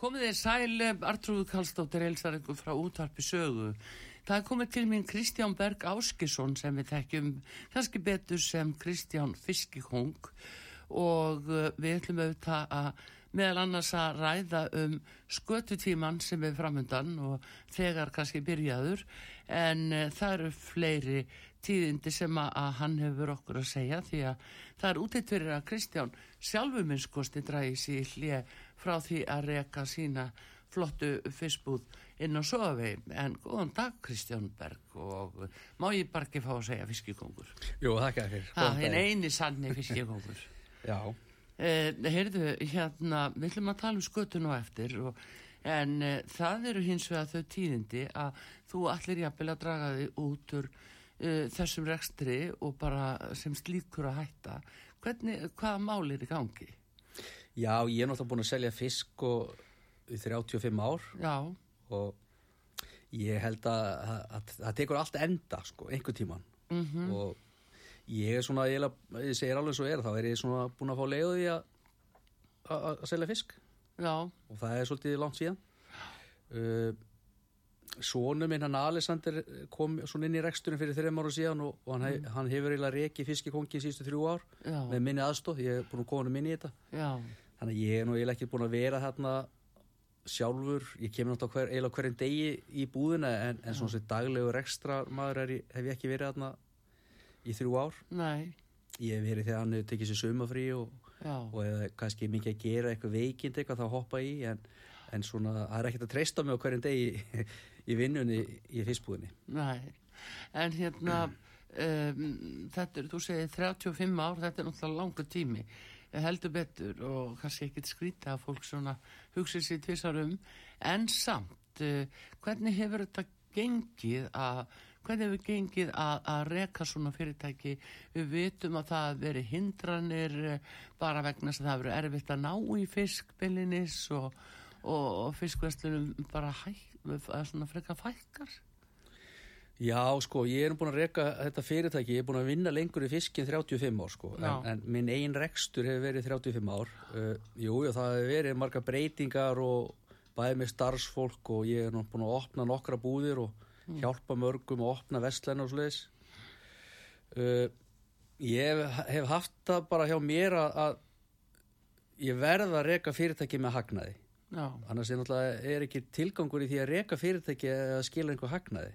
Komið þér sæl, Artrúðu Kallstóttir heilsar ykkur frá útvarpi sögu. Það er komið til mín Kristján Berg Áskisson sem við tekjum kannski betur sem Kristján Fiskikong og uh, við ætlum auðvitað að meðal annars að ræða um skötutíman sem er framöndan og þegar kannski byrjaður en uh, það eru fleiri tíðindi sem að, hann hefur okkur að segja því að það er útitt fyrir að Kristján sjálfuminnskosti dræði sér hlið frá því að reka sína flottu fyrstbúð inn á Sofavei en góðan dag Kristján Berg og má ég bara ekki fá að segja fiskikongur Jú, þakka þér. Það er eini sanni fiskikongur Já. Eh, Heyrðu, hérna við ætlum að tala um skötun og eftir og, en eh, það eru hins vegar þau tíðindi að þú allir jafnvel að draga þig út úr eh, þessum rekstri og bara sem slíkur að hætta. Hvernig, hvaða mál er í gangi? Já, ég er náttúrulega búin að selja fisk og, í 35 ár. Já, og ég held að það tekur allt enda, sko, einhver tíman mhm. Og ég er svona, ég, ég segir alveg svo er, þá er ég svona búin að fá leiðu því að selja fisk. Já, og það er svolítið langt síðan. Uh, Sónu minn hann Alexander kom svona inn í reksturinn fyrir þreim ára síðan og, og hann, hef, hann hefur eiginlega rekið fiskikongi síðustu þrjú ár já, með minni aðstóð, ég er búin að koma minni í þetta. Já, Þannig að ég er nú eiginlega ekki búin að vera þarna sjálfur, ég kemur náttúrulega hver, eiginlega hverjum degi í búðina en, en svona sem daglegur ekstra maður er, hef ég ekki verið þarna í þrjú ár. nei, Ég hef verið þegar hann hefur tekið sér sumafrí og, og eða kannski mikið að gera eitthvað veikind eitthvað þá hoppa í en, en svona það er ekkert að treysta mig á hverjum degi í, vinnunni í fyrstbúðinni. nei. En hérna, um, þetta er, þú segir 35 ár, þetta er náttúrulega langur tími, heldur betur og kannski ekkert skrýta að fólk svona hugsa sér tvisar um, en samt, uh, hvernig hefur þetta gengið að, hvernig hefur gengið að, að reka svona fyrirtæki, við vitum að það veri hindranir eh, bara vegna að það veri erfitt að ná í fiskbilinis og, og, og fiskverslunum bara hæ, að svona freka fækkar. Já, sko, ég er búin að reka þetta fyrirtæki, ég er búin að vinna lengur í fiskin 35 ár, sko, Já. en, en minn ein rekstur hefur verið 35 ár. Uh, jú, jú, það hefur verið marga breytingar og bæði með starfsfólk og ég er búin að opna nokkra búðir og hjálpa mörgum að opna vestlenn og svoleiðis. Uh, ég hef, hef haft það bara hjá mér að, að ég verð að reka fyrirtæki með hagnaði. Já, Annars er náttúrulega er ekki tilgangur í því að reka fyrirtæki að skila einhver hagnaði.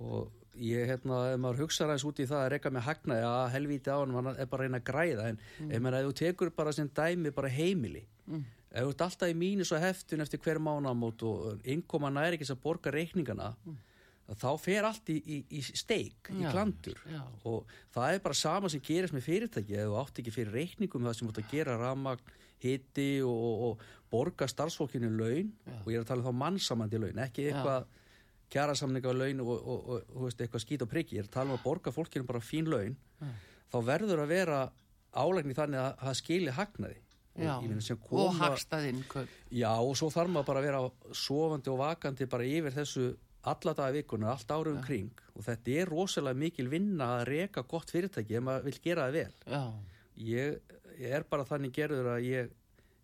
Og ég, hérna, ef maður hugsa ræðis út í það að reka með hagnaði, að helvíti á hann, hann er bara að reyna að græða. En ef maður, ef þú tekur bara sem dæmi bara heimili, Mm. ef þú ert alltaf í mínus og heftun eftir hver mánamót og innkoma næri ekki að borga reikningana, þá fer allt í, í, í steik, í Já, klandur. já. Og það er bara sama sem gerist með fyrirtæki, þú átt ekki fyrir reikningum það sem ert að gera ramagn, hitti og, og, og borga starfsfólkinu laun, Já. og ég er að tala um þá mannsamandi laun, ekki eitthvað kjærasamninga laun og, og, veist, eitthvað skýt og priggi, ég er að tala um að borga fólkinu bara fín laun, þá verður að vera álegni þannig að það skili hagnaði Já, og hagstaðinn. Já, og svo þarf maður bara að vera sofandi og vakandi bara yfir þessu alla daga vikuna, allt árið um kring og þetta er rosalega mikil vinna að reka gott fyrirtæki ef maður vil gera það vel. Ég, ég er bara þannig gerður að ég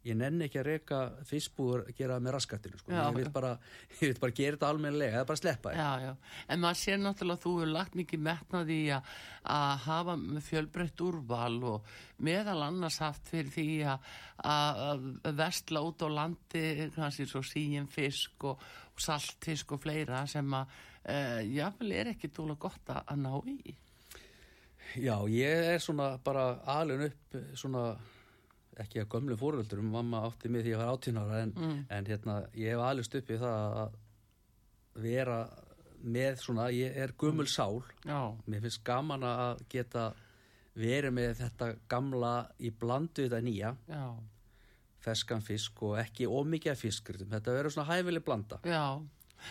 ég nenni ekki að reka fyrstbúður að gera það með raskattinu sko. Ég, vil bara, ég vil bara gera þetta almennilega eða bara sleppa já. En maður sér náttúrulega að þú hefur lagt mikið metnaði að, að hafa fjölbreytt úrval og meðal annars haft fyrir því að, að vestla út á landi kannski svo síum fisk og saltfisk og fleira sem að uh, jáfnvel er ekki dúlega gott að, ná í. Já, ég er svona bara alveg upp svona ekki að gömlu fóröldurum, mamma átti mig því að vera 18 ára en, en hérna, ég hef alveg stuppið það að vera með svona, ég er gömul sál. Já, mér finnst gaman að geta verið með þetta gamla í blandu þetta nýja. Já, feskan fisk og ekki ómikið af fiskritum, þetta verður svona hæfileg blanda já.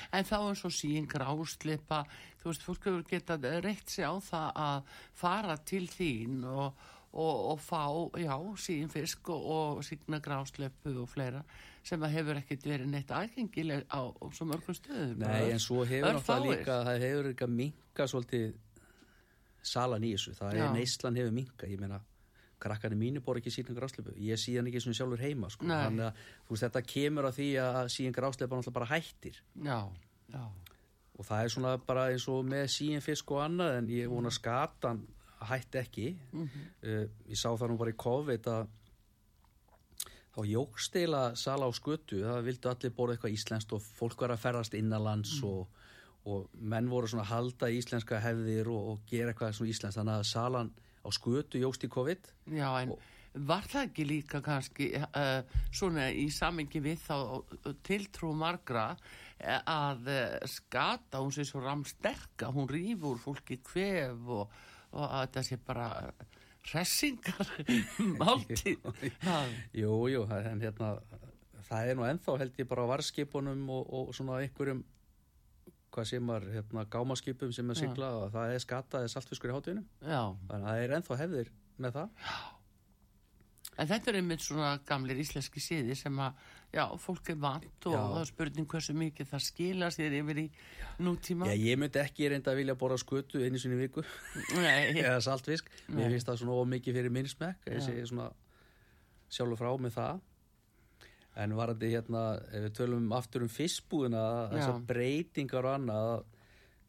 En þá er svo sín gráslipa, þú veist, fólk hefur getað reykt sig á það að fara til þín og, og, og fá, já, sín fisk og, og sína gráslipu og fleira sem að hefur ekkert verið neitt aðgengileg á, svo mörgum stöðum. Nei, en svo hefur náttúrulega líka það hefur líka minka svolítið salan í þessu, það Já. er neyslan hefur minka, ég meina krakkarnir mínu bor ekki síðan grásleipu, ég síðan ekki svona sjálfur heima, sko, þannig að veist, þetta kemur að því að síðan grásleipa náttúrulega bara hættir. Já, já, og það er svona bara eins og með síðan fisk og annað en ég vona skatan hætti ekki. Mhm. uh, ég sá það nú bara í COVID að þá jógst eila sala á skötu, það vildu allir borða eitthvað íslenskt og fólk var að ferðast innanlands Mm. og, og menn voru svona að halda íslenska hefðir og, og gera eitthvað svona íslenskt, þannig að salan á skötu jógst í COVID. Já, en var það ekki líka kannski uh, svona í samengi við þá tiltrú margra eh, að uh, skata, hún sé svo ramsterka, hún rýfur fólki kvef og, og að þetta sé bara hressingar máltíð. Já, Jú, jú, það- en hérna það er nú ennþá held ég bara varskipunum og, og svona einhverjum hvað sem er hérna gámaskipum sem er sigla og það er skataði saltfiskur í hátvinum já. þannig að það er ennþá hefðir með það. En þetta er einmitt svona gamlir íslenski síði sem að, já, fólk er vant og Já. það er spurning hversu mikið það skila sér yfir í nútíma. Já, ég myndi ekki reynda að vilja borða skötu einu sinni viku. Eða saltfisk, mér finnst það svona ómikið fyrir minn smekk, ég sé svona sjálfur frá með það en varandi hérna ef við tölum aftur um fiskbúðina þessar breytingar og annað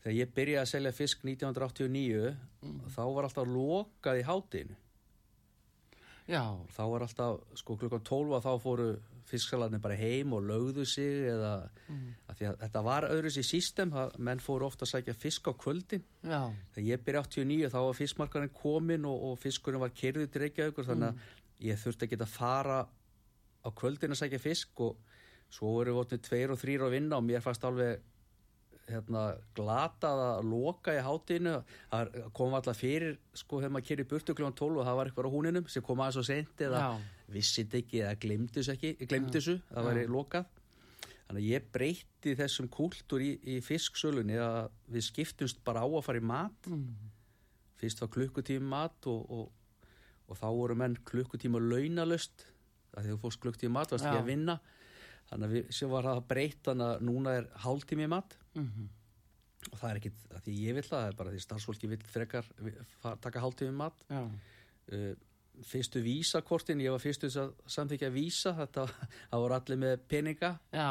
þegar ég byrjaði að selja fisk 1989 þá var alltaf lokað í hátinu já, þá var alltaf, sko klukkan 12 að þá fóru fisksalarnir bara heim og lögðu sig eða, að því að þetta var öðru sér sístem, að menn fóru ofta að sækja fisk á kvöldin. Já, þegar ég byrja 89 þá var fiskmarkarinn komin og, og fiskurinn var kerðið til Reykjavíkur þannig að ég þurfti að fara á kvöldin að sækja fisk og svo voru við tveir og þrýr að vinna og mér fannst alveg hérna, glatað að loka í hátinu það kom alltaf fyrir sko þegar maður kerið burtu kljóðan 12 og það var eitthvað á húninum sem kom aðeins og sent eða Já. vissit ekki eða glemdi þessu ekki glemdi þessu, það væri lokað. Þannig að ég breytti þessum kúltúr í, í fisksölunni að við skiptumst bara á að fara í mat. Fyrst var klukkutími mat og, og, og þá voru menn klukkutíma launalöst að því þú fórst klukkutími mat varst ekki að vinna. Þannig að við, sem var það breytt þannig að núna er hálftími mat. Mhm, og það er ekki að því ég vil það, það er bara því starfsfólki vil frekar taka hálftími mat. Já, uh, fyrstu vísakortin, ég var fyrstu þess að samþykja vísa, þetta það voru allir með peninga. Já,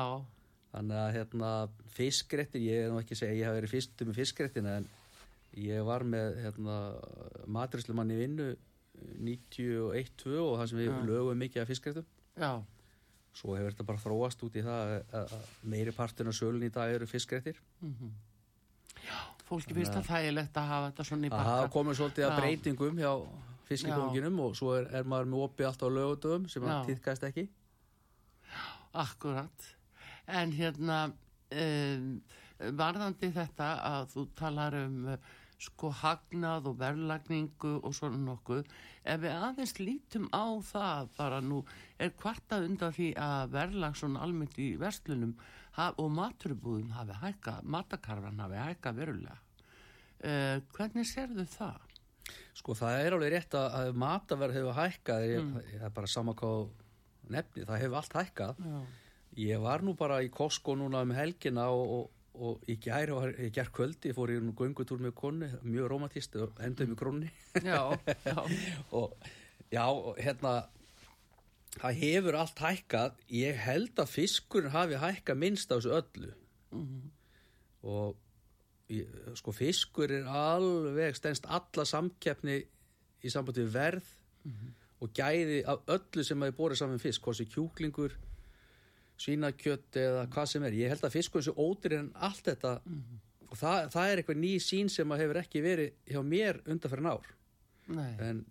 þannig að hérna fiskrettin, ég er nú ekki að segja að ég hafi verið fyrstu með fiskrettin en ég var með hérna maturislumann í vinnu 91-2 og það sem við Já. lögum mikið af fiskrettum já, svo hefur þetta bara þróast út í það að- að að meiri partin af sölun í dag eru fiskrettir fólki finnst það þægilegt að hafa þetta svona í að bakka. komið svolítið að Já. breytingum hjá fiskikonginum og svo er, er maður með opið alltaf á lögutöfum sem Já. að týðkast ekki Akkurat. En hérna, um, varðandi þetta að þú talar um sko hagnað og verðlagningu og svona nokkuð. Ef við aðeins lítum á það bara nú er kvartað undan því að verðlag svona almennt í verslunum og maturubúðum hafi hækka, matakarfan hafi hækka verulega. Uh, hvernig serðu það? Sko það er alveg rétt að, að mataverð hefur hækkað, mm. það er bara sama hvað nefni, það hefur allt hækkað. Já. Ég var nú bara í Costco núna um helgina og, og, og í gær, í gær kvöldi fór ég nú göngutúr með konni, mjög romantist og endur með krónni. Já, já. og já, og hérna, það hefur allt hækkað. Ég held að fiskurinn hafi hækkað minnst á þessu öllu. Og ég, sko fiskur er alveg stendst alla samkeppni í sambandi verð og gæði af öllu sem hefur borið saman fisk, hvað sé kjúklingur svínakjött eða hvað sem er. Ég held að fiskur sé ódýr en allt þetta. Og það, það er eitthvað ný sín sem að hefur ekki verið hjá mér undanferðin ár. Nei. en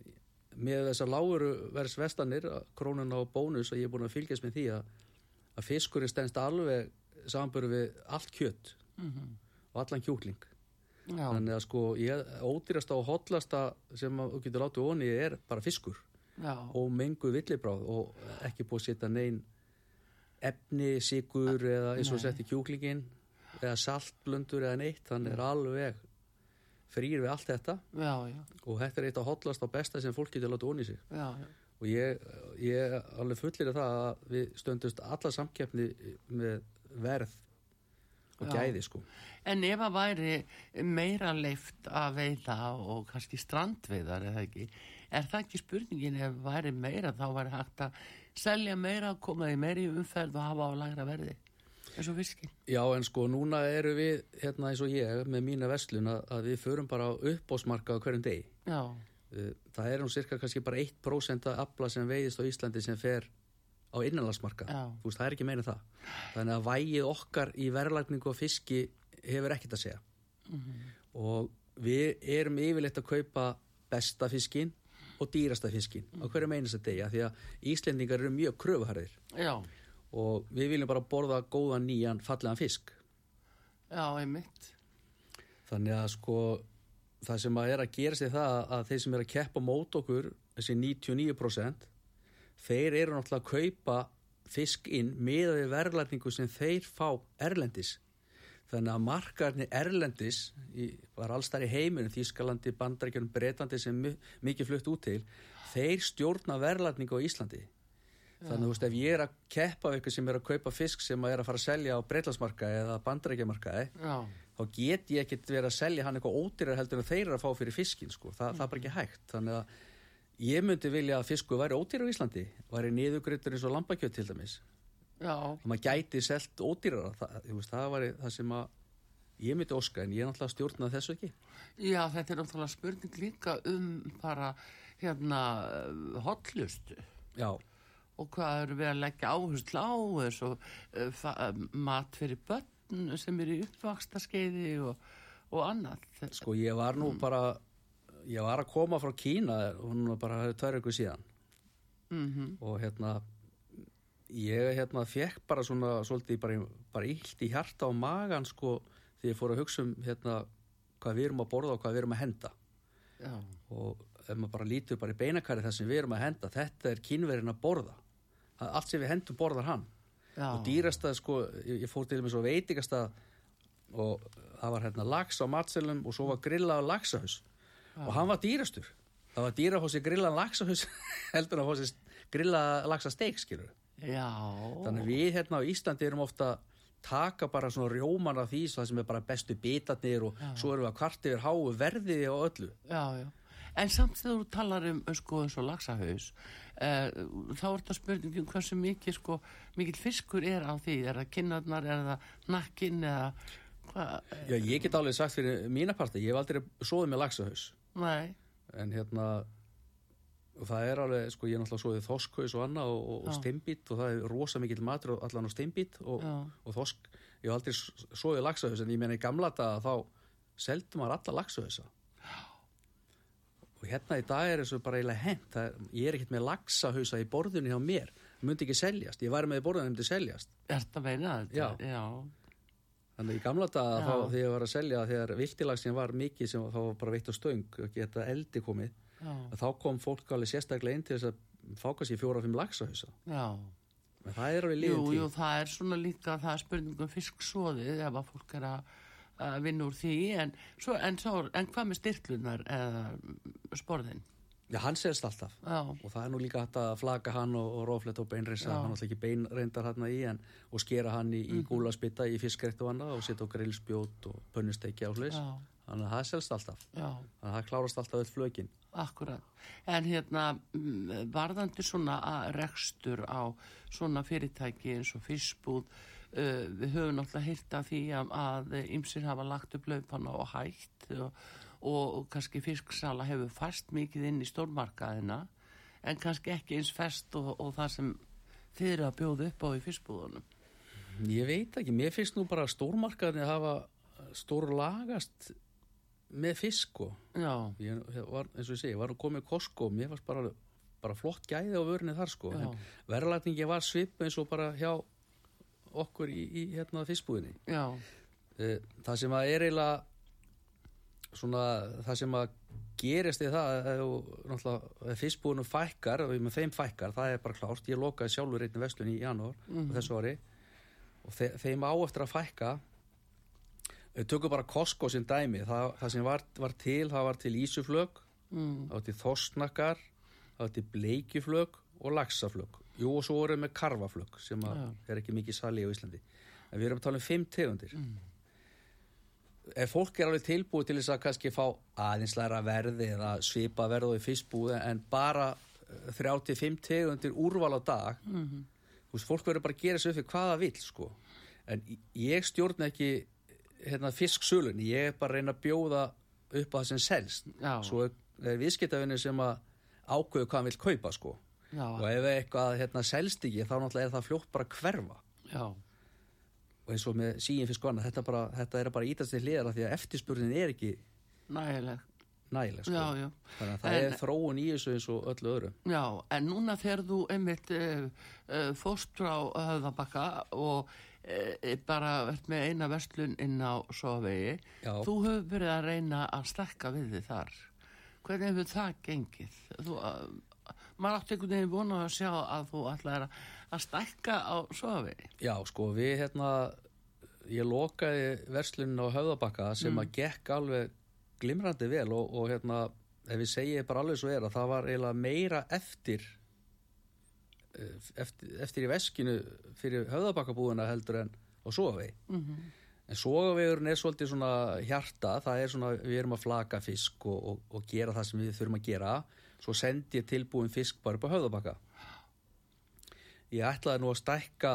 með þessar láguru verðs vestanir, krónuna og bónus og ég er búin að fylgjast með því að, að fiskurinn stendst alveg samanböru við allt kjött og allan kjúkling. Já, þannig að sko ég, ódýrasta og hotlasta sem að þú getur látið onni er bara fiskur já, og mengu villibráð og ekki búið að setja neinn efni, sigur eða eins og Nei. setti kjúklingin eða saltblöndur eða neitt þannig er alveg frýr við allt þetta. Já, já, og þetta er eitt af hotlasta og besta sem fólk getur látið onni sig. Já, já. og ég, ég alveg fullir það að við stöndust alla samkeppni með verð og gæði sko. En ef að væri meira leift að veiða og kannski strandveiðar eða ekki, er það ekki spurningin ef væri meira þá væri hægt að selja meira, koma í umferð og hafa á lægra verði eins og fiskin. Já, en sko, núna eru við, hérna eins og ég, með mína verslun að, við förum bara upp á smarka á hverjum degi. Já, Uh, Það er nú cirka kannski bara 1% af afla sem veiðist á Íslandi sem fer á innanlandsmarka. Þú veist, það er ekki meina það. Þannig að vægið okkar í verðlagningu og fiski hefur ekkert að segja. Og við erum yfirleitt að kaupa besta fiskin og dýrasta fiskin á hverjum einasta degi. Því að Íslendingar eru mjög kröfuharðir já, og við viljum bara borða góðan nýjan fallegan fisk. já, einmitt. Þannig að sko það sem að er að gera sig það að þeir sem er að keppa mót okkur, þessi 99% þeir eru náttúrulega að kaupa fisk inn með verðlætningu sem þeir fá erlendis. Þannig að markarnir erlendis í, var allstar í heiminum, Þískalandi, Bandaríkjunum, Breitlandi sem mi- mikið flutt út til, þeir stjórna verðlætningu á Íslandi. Þannig að þú veist ef ég er að keppa við eitthvað sem er að kaupa fisk sem er að fara að selja á Breitlandsmarka eða Bandaríkjamarkaði Já, þá get ég ekkert verið að selja hann eitthvað ódýrar heldur en þeir eru að fá fyrir fiskin sko. Þa, það er bara ekki hægt. Þannig að ég myndi vilja að fisku væri ódýrar í Íslandi væri niðugryttur eins og lambakjöt til dæmis já, og maður gæti selt ódýrar það, það væri það sem að ég myndi óska en ég er náttúrulega að stjórna þessu ekki. Já, þetta er náttúrulega spurning líka um bara hérna hotlustu já, og hvað eru við að leggja áherslu á og uh, fa- uh, mat fyrir börn sem eru í uppvaksta skeiði og, og annað. sko ég var nú bara ég var að koma frá Kína og núna bara tvær ykkur síðan. Mm og hérna ég hérna fekk bara svona svolítið bara, bara illt í hjarta og magan sko því ég fór að hugsa um hérna hvað við erum að borða og hvað við erum að henda. Já, og ef maður bara lítur bara í beinakari það sem við erum að henda þetta er kynverinn að borða. Allt sem við hendum borðar hann. Já, og dýrasta sko, ég, ég fór til með svo veitingasta og það var hérna lax á matselum og svo var grillað laxahus og hann var dýrastur. Það var dýra að fá sér grillað laxahus heldur að fá sér grillað laxasteik skilur já, þannig við hérna á Íslandi erum ofta taka bara svona rjóman af því það sem er bara bestu bitarnir og svo erum við að kvart yfir háu verðið og öllu. Já, já. En samt þegar þú talar um uh, sko eins og laxahaus, uh, þá er þetta spurningum hversu mikið sko, mikið fiskur er á því, er það kinnarnar, er það nakkin eða hvað, Já, ég get alveg sagt fyrir mína parti, ég hef aldrei svoðið með laxahus nei, en hérna og það er alveg, sko ég er náttúrulega svoðið þoskhaus og annað og, og, steinbít og það er rosa mikill matur allan á steinbít og, og þosk, ég hef aldrei svoðið laxahus en ég meina í gamla daga þá seldi maður alla laxahusa og hérna í dag er þessu bara eiginlega hent. Er, ég er ekkert með laxahausa í borðunni hjá mér. Myndi ekki seljast, ég væri með í borðunni myndi seljast. Er þetta meina þetta? Já. já, Þannig í gamla daga þá þegar ég var að selja þegar viltilagsin var mikið sem þá var bara veitt á stöng og geta eldi komið þá kom fólk alveg sérstaklega inn til þess að fáka sér fjóra-fimm lagsahausa. það er alveg liðin tíð. það er svona líka, það er spurningum fisksóðið ef að fólk er að, að vinna úr því, en, svo, en, svo, en hvað með styrklunar eða sporðin? Já, hann selst alltaf. Já, Og það er nú líka hægt að flaka hann og, og rófletta og beinreisa, Já. hann alltaf ekki beinreindar hann í en, og skera hann í, í gúlaspitta í fiskreitt og annað og setja á grillspjót og pönnusteiki á hlis. Þannig að það selst alltaf. já. Þannig að það klárast alltaf öll flökin. Akkurat. En hérna, mm, varðandi svona að rekstur á svona fyrirtæki eins og fyrstbúð, uh, við höfum náttúrulega heyrt af því að, að ymsir hafa lagt upp laupana og hætt og, og kannski fisksala hefur fast mikið inn í stórmarkaðina en kannski ekki eins fest og, og það sem þið eru að bjóða upp á í fyrstbúðunum. Ég veit ekki, mér finnst nú bara stórmarkaðinni hafa stór lagast með fisk og Já, ég var, eins og ég segi, var að koma með Costco mér varst bara, bara flott gæði á vörinni þar sko, Já. en verðlætningi var svip eins og bara hjá okkur í, í hérna fiskbúðinni. Já, Eh, það sem að er eiginlega svona, það sem að gerist í það ef fiskbúðinu fækkar og með þeim fækkar, það er bara klárt. Ég lokaði sjálfur einnig vestlun í janúar Mhm. þessu ári. Og þe þeim á eftir að fækka tökum bara Costco sem dæmi það, það sem var, var til, það var til ísuflög mm, það var til þorsnakar það var til bleikjuflög og laxaflög jú og svo vorum við með karfaflög sem Já. er ekki mikið sali á Íslandi en við erum að tala um fimm tegundir Mm. ef fólk er alveg tilbúið til þess að kannski fá aðeins læra verði eða svipa verðu í fyrstbúði en bara eh, 35 tegundir úrval á dag mm, þú veist, fólk verður bara að gera sér upp fyrir hvaða vill sko. en ég stjórna ekki hérna, fisksölun ég er bara að reyna að bjóða upp á það sem selst. Já, svo er, viðskiptavinni sem að ákveðu hvað hann vil kaupa sko. og ef eitthvað hérna, selst ekki þá náttúrulega er það fljótt bara að hverfa. Já, og eins og með síin fisk og annað þetta, bara, þetta er bara ítast til hliðara því að eftirspurnin er ekki nægileg, nægileg sko. já, já. þannig að það En- er þróun í þessu eins og öllu öðru. Já, en núna þegar þú einmitt uh, uh, fórst frá höfðabakka og uh, bara verðt með eina verslun inn á Sofvegi, Já. þú hefur verið að reyna að stekka við þið þar. Hvernig hefur það gengið? Þú, uh, maður átti einhvern veginn vona að sjá að þú ætlaðir að, að stekka á Sofvegi. Já, sko, við hérna ég lokaði verslunin á höfðabakka sem að gekk alveg glimrandi vel og, og hérna ef við segjum bara alveg svo er að það var eiginlega meira eftir eh, eftir, eftir í veskinu fyrir höfðabakkabúðuna heldur en á Sogavegi. Mm en Sogavegurinn er svolítið svona hjarta það er svona, við erum að flaka fisk og, og, og gera það sem við þurfum að gera. Svo sendi ég tilbúin fisk bara upp á höfðabakka. Ég ætlaði nú að stækka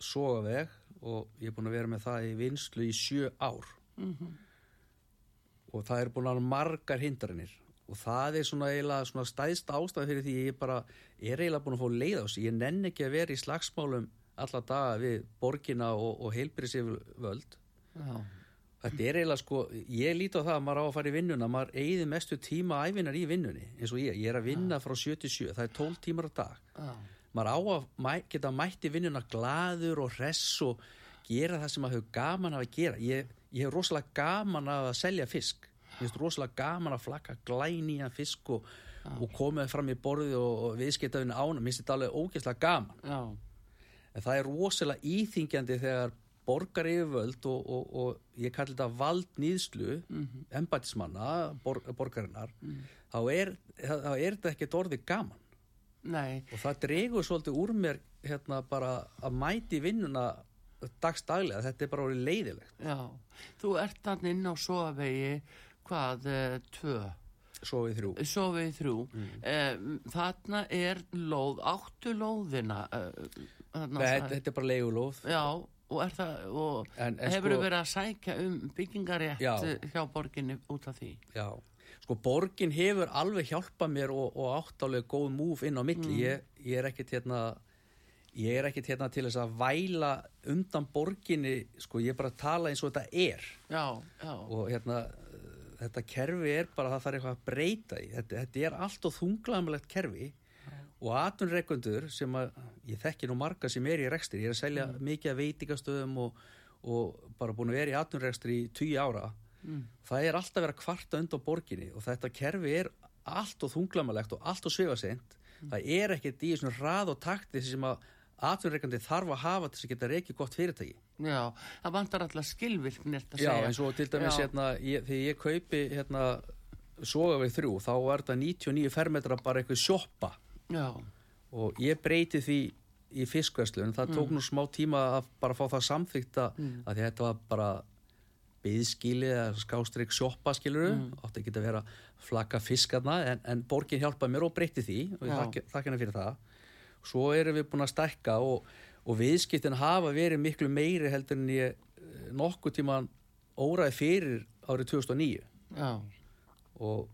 Sogaveg og ég er búin að vera með það í vinslu í sjö ár. Mhm. og það er búin að margar hindranir og það er svona eiginlega svona stæðst ástæði fyrir því ég bara er eiginlega búin að fá leið á sig ég nenn ekki að vera í slagsmálum alla daga við borgina og, og heilbyrðisifvöld Já, þetta er eiginlega sko ég líti á það að maður á að fara í vinnuna maður eigði mestu tíma æfinar í vinnunni eins og ég, ég er að vinna frá 77 það er 12 tímar á dag. Já, maður á að mæ, geta mætt í vinnuna gladur og hress og gera það sem maður hefur gaman af að gera. Ég, ég hef rosalega gaman af að selja fisk ég finnst rosalega gaman að flakka glænían fisk og, og komið fram í borði og, og viðskiptafinu ána mér finnst þetta alveg ógeðslega gaman. Já, en það er rosalega íþingjandi þegar borgar yfirvöld og, og, og ég kalli þetta valdnýðslu mm embætismanna bor, borgarinnar þá, er, er þetta ekkert orðið gaman. Nei, og það dregur svolítið úr mér hérna bara að mæti vinnuna dagstaglega, þetta er bara orðið leiðilegt já. Þú ert þannig inn á Sofvegi, hvað, uh, tvö? svo við þrjú Sofið þrjú. Mm. Mm. þarna er lóð, áttu lóðina. Uh, þarna, þetta, þetta er bara leigulóð Já, og það, og En- en hefur sko- verið að sækja um byggingarétt Já. hjá borginni út af því? Já, sko borgin hefur alveg hjálpað mér og, og áttalega góð múf inn á milli ég, ég er ekkit hérna er hérna til þess að væla undan borginni, sko ég er bara að tala eins og þetta er Já, já, og hérna þetta kerfi er bara það þarf eitthvað að breyta í þetta, þetta er allt og þunglamlegt kerfi og atvinnreikundur sem að ég þekki nú marga sem er í rekstur, ég er að selja mikið af veitingastöðum og, og bara búin að vera í atvinnrekstri í tíu ára. Það er alltaf að kvarta undan borginni og þetta kerfi er allt og þunglamalegt og allt og svifasend það er ekkert í svona rað og takti sem að atvinnreikandi þarf að hafa þess að geta reikið gott fyrirtæki. Já, það vantar alltaf skilvirkni eftir að Já, segja. eins og til dæmis Já. hérna, ég, þegar ég kaupi hérna soga við þrjú, þá er þetta 99 fermetra bara eitthvað sjoppa. Já, og ég breyti því í fiskverslun, það tók nú smá tíma að bara fá það samþykta að því þetta var bara byðskili eða skástrík sjoppa skiluru átti ekki að vera flakka fiskarna en, en borgin hjálpaði mér og breyti því og ég Já. þakka henni fyrir það svo erum við búin að stækka og, og viðskiptin hafa verið miklu meiri heldur en ég eh, nokkuð tíman óraði fyrir árið 2009 já, og,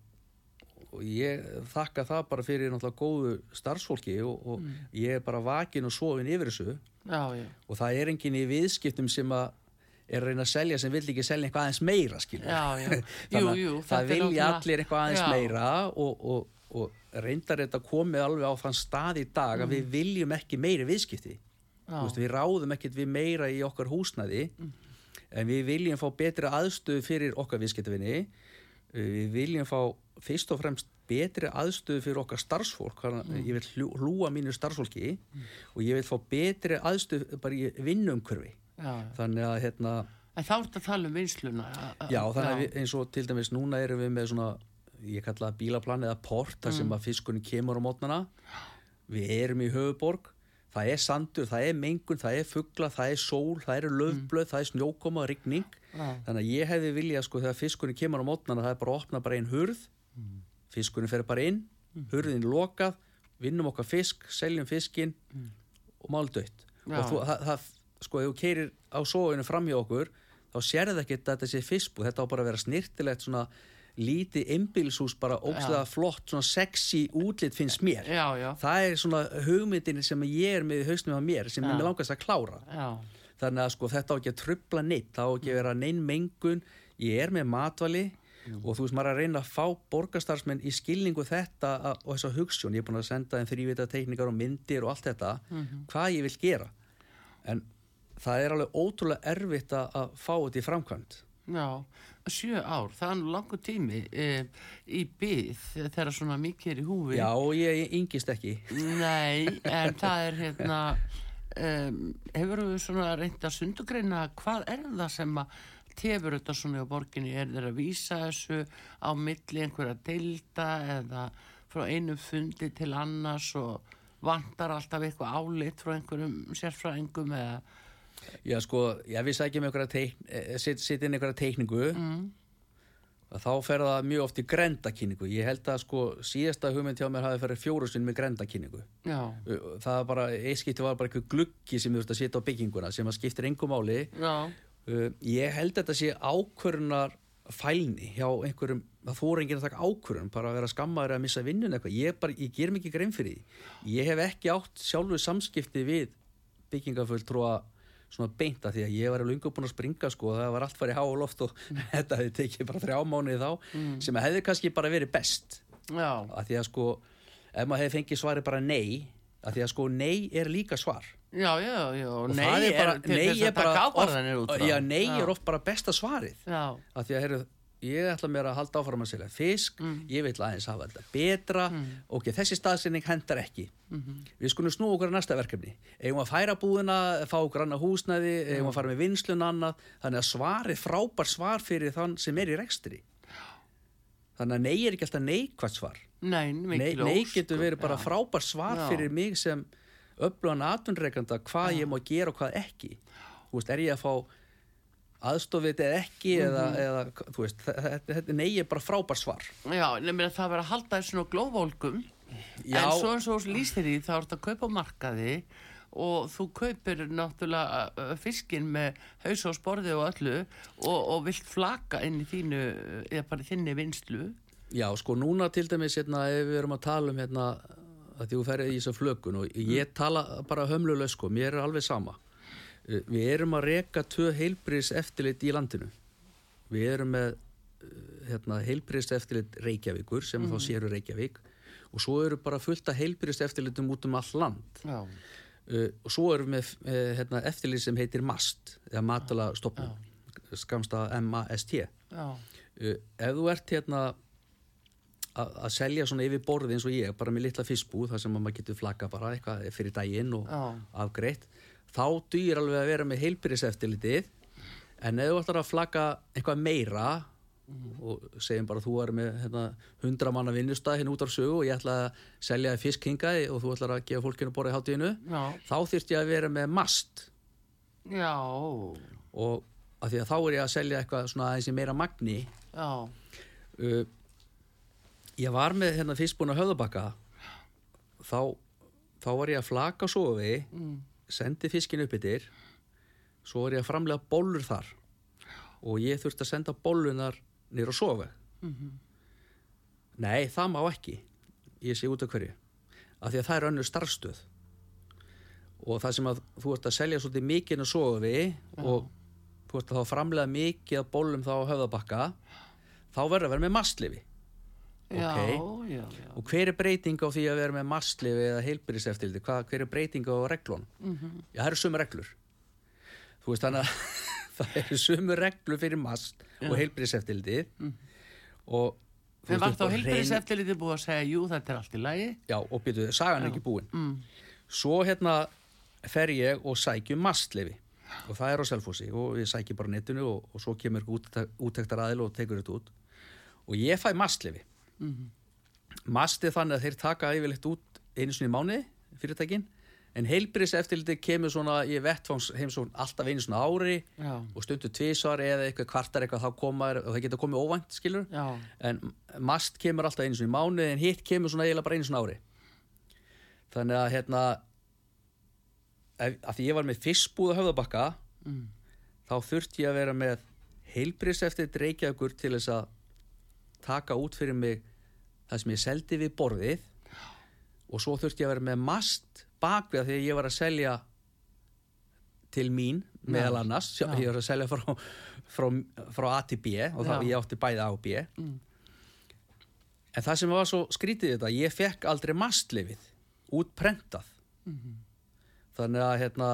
og ég þakka það bara fyrir náttúrulega góðu starfsfólki og, og ég er bara vakin og sofin yfir þessu. Já, já. og það er enginn í viðskiptum sem að er að reyna að selja sem vill ekki selja eitthvað aðeins meira Já, Jú, jú, það vilja allir eitthvað aðeins meira og, og, reyndar þetta komið alveg á þann stað í dag að við viljum ekki meiri viðskipti. Já. Veist, við ráðum ekkert við meira í okkar húsnaði en við viljum fá betri aðstöðu fyrir okkar viðskiptavinni við viljum fá fyrst og fremst betri aðstöðu fyrir okkar starfsfólk að ég vil hlúa mínu starfsfólki og ég vil fá betri aðstöðu bara í vinnumkörfi já, já. þannig að hérna En þá ertu að tala um vinsluna. Já, þannig að við, eins og til dæmis núna erum við með svona, ég kalla það bílaplan eða port, þar sem að fiskunni kemur á mótnana. Við erum í höfuborg, það er sandur, það er mengun, það er fuggla, það er sól, það eru löfblöð, það er snjókoma, rigning. Þannig að ég hefði viljað sko þegar fiskunni kemur á mótnana, það er bara að opna bara einn hurð, fiskunni fer bara inn, hurðin er lokað, vinnum okkar fisk, seljum fiskinn og mál dött. Já. Og þú, það, það, sko, ef þú keirir á sóinu fram hjá okkur, þá sérðu ekkert að þetta sé fiskbú, þetta á bara að vera snirtilegt svona lítið einbílshús, bara ógstlega flott, svona sexy útlit finnst mér. Já, já, Það er svona hugmyndin sem ég er með í hausnum af mér, sem ég langast að klára. já, Þannig að sko þetta á ekki að trubla neitt, það á ekki að vera neinn mengun, ég er með matvali og þú veist maður er að reyna að fá borgarstarfsmenn í skilningu þetta að- og þessa hugssjón, ég er búin að senda þeim þrývita teikningar og myndir og allt þetta, hvað ég vil gera. En það er alveg ótrúlega erfitt að, að fá þetta í framkvæmt. já. Sjö ár, það er nú langur tími e, í byð þegar svona mikið er í húfi. Já, og ég yngist ekki. Nei, en það er hérna, um, hefur við svona reynd að sundugreina hvað er það sem að tefur þetta svona á borginni, er þeir að vísa þessu á milli einhverja deilda eða frá einum fundi til annars og vantar alltaf eitthvað álit frá einhverjum sérfræðingum eða, Já, sko, ég við sækjum einhverja teikn, eh, set, set inn einhverja teikningu. Mm, þá fer það mjög oft í grendakynningu. Ég held að sko síðasta hugmynd hjá mér hafi ferið fjóru sinn með grendakynningu. já, það var bara, eiskipti var bara eitthvað gluggi sem þú ert að setja á bygginguna sem að skiptir engum máli. Já, ég held að þetta sé ákvörunar fælni hjá einhverjum það þóra enginn að taka ákvörun, bara að vera skammaður að missa vinnun eitthvað, ég, bara, ég ger mikið grein fyrir því. Ég hef ekki átt sjálfur samskipti við byggingafulltrúa svona beinta því að ég var alveg ungu búin að springa sko, það var allt farið há og loft og þetta hefði tekið bara þrjá mánuði þá sem hefði kannski bara verið best. Já, að því að sko ef maður hefði fengið svari bara nei að því að sko nei er líka svar. Já, já, já, og nei er bara, er til nei þess að taka bara ákvarðanir út já, nei Já. er oft bara besta svarið. Já, að því að heyrðu, ég ætla mér að halda áfram að selja fisk, ég vil aðeins hafa þetta betra, ok, þessi staðsynning hendar ekki, við skulum snú okkur að næsta verkefni, eigum að færa búðina fá okkur annað húsnæði, eigum að fara með vinslun annað, þannig að svarið frábær svar fyrir þann sem er í rekstri. Þannig að nei er ekki alltaf neikvært svar. Nei, nei, nei getur verið bara já. frábær svar Já. fyrir mig sem öflugan atvinnreikanda hvað ég má gera og hvað ekki. Þú veist, er ég að fá aðstofið eða ekki eða, Mhm. eða, þú veist, þetta, þetta er bara frábær svar. Já, nefnir að það verður að halda þessu svona glóðvolkum Já. en svo eins og lýstir í þá ertu að kaupa markaði og þú kaupir náttúrulega fiskinn með haus og sporði og öllu og, og vilt flaka inn í þínu eða bara þinni vinslu já, sko, núna til dæmis hérna, ef við erum að tala um hérna, að því þú ferði í þessu flökun og ég tala bara hömluleg sko, mér er alveg sama við erum að reka tvö heilbris eftirlit í landinu. Við erum með uh, hérna, heilbrist eftirlit Reykjavíkur sem þá séru Reykjavík og svo eru bara fullt af heilbrist eftirlitum út um all land. Já, uh, og svo erum við með hérna, eftirlýs sem heitir MAST eða matala stopnum skamsta M-A-S-T ef þú ert hérna að að selja svona yfir borði eins og ég bara með litla fiskbúð þar sem að maður getur flagga bara eitthvað fyrir daginn og afgreitt þá dýr alveg að vera með heilbyrðiseftirlitið en ef þú ætlar að flagga eitthvað meira og segjum bara þú er með hérna, 100 manna vinnustað hérna út á sögu og ég ætla að selja fisk hingað og þú ætlar að gefa fólkinu borðið hátíðinu já, þá þyrfti ég að vera með mast. Já, og af því að þá er ég að selja eitthvað svona aðeins í meira magni. Já, uh, ég var með hérna fiskbúna höfðabakka. Þá, þá var ég að flaka á sofi mm, sendi fiskin upp yfir svo var ég að framlega bólur þar. Og ég þurfti að senda bólunar nýr á sofi mhm, nei, það má ekki ég sé út af hverju. Af því að það er önnur starfstöð og það sem að þú ert að selja svolítið mikið á sofi og þú ert að þá framlega mikið að bólum þá á höfðabakka þá verður að vera með mastlifi já, Ok. já, já, Og hver er breyting á því að vera með mastlifi eða heilbyrðiseftildi? Hver er breyting á reglun? mhm, Já, það eru sömu reglur. Þú veist þannig að það eru sömu reglur fyrir mast og heilbyrðiseftildi og þú En var þá á heilbæðiseftilitið búið að segja, jú, þetta er allt í lagi? Já, og byrjuðu, sagan er ekki búin. Mm. Svo hérna fer ég og sækjum mastlifi og það er á Selfossi og ég sækjum bara netinu og, og svo kemur úttektar aðil og tekur þetta út og ég fæ mastlifi. Mhm. Mastið þannig að þeir taka yfirleitt út einu sinni í mánuði, fyrirtækin, en heilbyrðis eftirliti kemur svona í vettfangs heimsókn alltaf einu svona ári Já, og stundu tvísvar eða eitthvað kvartar eitthvað þá koma og það geta komið óvænt, skilur já, en mast kemur alltaf einu svona í mánuði en hitt kemur svona eiginlega bara einu svona ári. Þannig að hérna að því ég var með fiskbúð á höfðabakka mm, þá þurfti ég að vera með heilbris eftir dreikjagur til þess að taka út fyrir mig það sem ég seldi við borðið og svo þurfti ég að vera með mast bakvið því að ég var að selja til mín meðal annars, Já. ég var að selja frá, frá, frá A til B og þá ég átti bæði A og B. Mm. en það sem var svo skrítið þetta ég fekk aldrei mastlifið útprentað. Mhm, þannig að hérna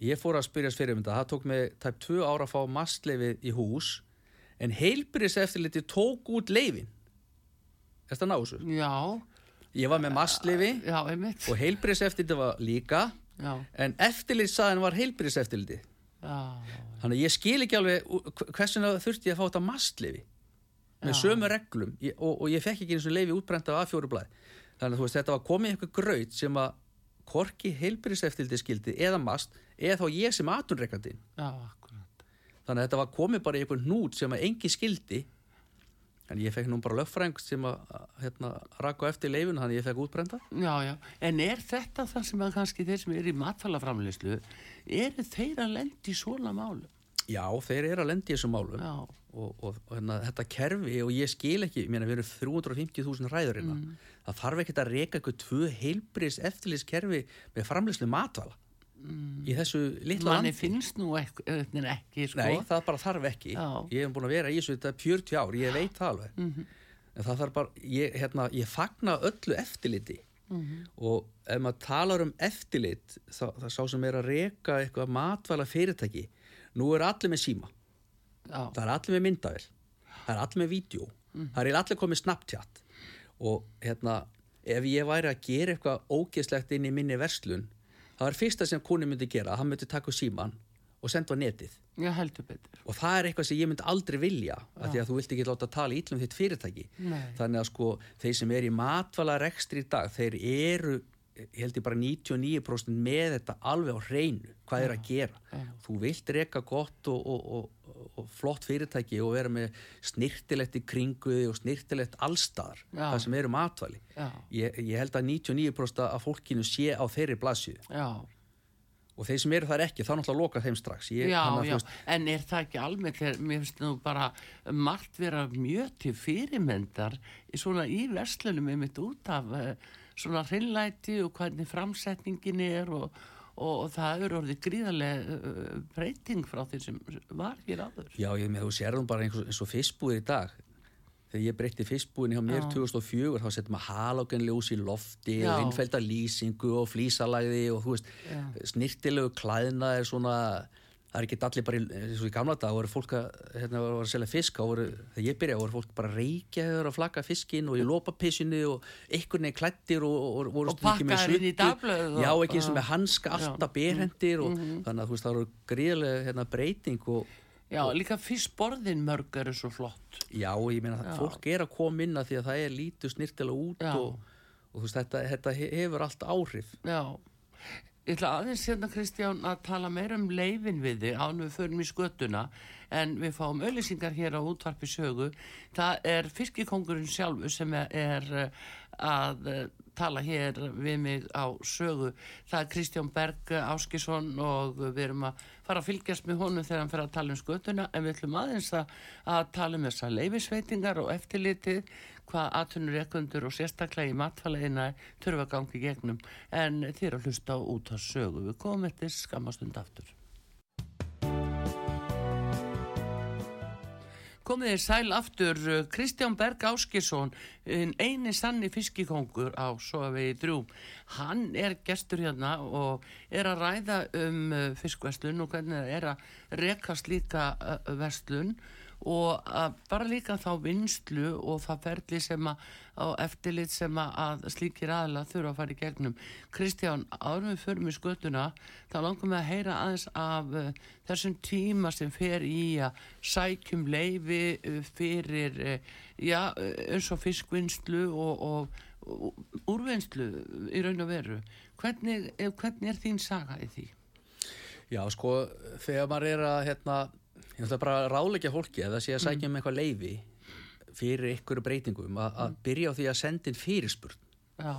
ég fór að spyrjast fyrir um þetta. Það tók mig tæp tvö ára að fá mastlefið í hús en heilbyrðis eftirliti tók út leifin þetta náðu já, ég var með mastlefi já, einmitt, og heilbyrðis eftirliti var líka já, en eftirlitsaðin var já, þannig að ég skil ekki alveg hversin þurfti ég að fá þetta mastlefi með sömu reglum. Ég, og, og ég fekk ekki eins og leifi útbrent af A4 blæð þannig að þú veist þetta var komið eitthvað graut sem að korki heilbyrðis eftirliti skildi eða mast eða þá ég sem akkurat, þannig að þetta var komið bara í einhvern hnút sem að engi skildi en ég fekk nú bara lögfræng sem að hérna, rakka á eftir leifun þannig að ég fekk útbrenda já, já, en er þetta það sem að kannski þeir sem eru í matfælaframleyslu, eru þeir að lendi í svona málum? já, þeir eru að lendi í þessum málum. Já, og, og, og hérna, þetta kerfi og ég skil ekki, ég meina við erum 350.000 ræður hérna, það þarf ekkert að reka eitthvað tvö heilbris eftirlitskerfi með framleyslu matvala í þessu litla manni landi. finnst nú ekki, ekki, sko. Nei, það bara þarf ekki. Já. ég hef búin að vera í þessu þetta 40 ár, ég veit það alveg. Mhm. en það þarf bara, ég, hérna, ég fagna öllu eftirliti. Mhm. og ef maður talar um eftirlit þá, það sá sem er að reka eitthvað matvæla fyrirtæki nú er allir með síma. Já, það er allir með myndavel það er allir með vídeo það er allir komið Snapchat. Og hérna ef ég væri að gera eitthvað ógeðslegt inn í minni verslun það er fyrsta sem koni myndi gera hann myndi taka síman og senda á netið. Betur. Og það er eitthvað sem ég myndi aldrei vilja af því að þú vilt ekki láta tala ítlum þitt fyrirtæki. Nei. þannig að sko þeir sem er í matvala rekstri í dag þeir eru held ég bara 99% með þetta alveg á hreinu hvað er að gera já. þú vilt reka gott og, og, og, og flott fyrirtæki og vera með snirtilegt í kringuði og snirtilegt allstaðar Já. það sem eru matvæli já, ég, ég held að 99% af fólkinu sé á þeirri blaðsíðu já, og þeir sem eru þar ekki þá náttúrulega loka þeim strax ég, já, já. veist, en er það ekki almennt mér finnst nú bara margt vera mjög til fyrirmyndar svona í verslunum einmitt út af eh, svona hreinlæti og hvernig framsetningin er og, og, það eru orðið gríðarlega uh, breyting frá því sem var hér áður Já, ég með þú sér þú bara eins og, eins og fiskbúðir í dag þegar ég breytti fyrstbúin hjá mér Já. 2004 þá settum maður halógenljós í lofti Já. og innfælda lýsingu og flísalagði og þú veist, snirtilegu klæðna er svona það er ekki allir bara eins og í gamla dag voru fólk að, hérna, voru að selja fisk og voru, þegar ég byrjaði voru fólk bara reykja þegar að flagga fiskinn og í lópapissinu og einhvern veginn klættir og, og, voru Og með pakkaðir inn í og- já, ekki eins og með hanska alltaf Já. berhendir og þannig að þú veist það voru gríðlega hérna, breyting og Já, líka fyrst borðin mörg eru svo flott. Já, ég meina að fólk er að koma inn að því að það er lítið snirtilega út og, og þú veist, þetta, þetta he- hefur allt áhrif. Já, ég ætla aðeins hérna Kristján að tala meira um leifin við þig án við förum í skötuna en við fáum auðlýsingar hér á útvarpi sögu. Það er fiskikongurinn sjálfu sem er, eh, að eh, tala hér við mig á sögu. Það er Kristján Berg Áskisson og við erum að fara að fylgjast með honum þegar hann fer að tala um skötuna en við ætlum aðeins að, að tala um þessar leifisveitingar og eftirlitið hvað atvinnur ekkundur og sérstaklega í matfæleina þurfa gangi gegnum en þér að hlusta út að sögu við komum eftir skamastund aftur. Komið þér sæl aftur Kristján Berg Áskisson eini sanni fiskikongur á Sovegi drjúm hann er gestur hérna og er að ræða um fiskverslun og hvernig er að rekast líka verslun. og að bara líka þá vinslu og það ferli sem að á eftirlit sem að, slíkir aðla þurfa að fara í gegnum. Kristján, árum við förum í skötuna, þá langum við að heyra aðeins af uh, þessum tíma sem fer í að sækjum leifi uh, fyrir, uh, já, uh, eins og fiskvinnslu og, og, og úrvinnslu í raun og veru. Hvernig, eh, hvernig er þín saga í því? Já, sko, þegar maður er að, hérna, ég ætla bara að ráleggja fólki eða sé að sækja um eitthvað leifi fyrir ykkur breytingum að, að byrja á því að senda inn fyrirspurn. Já,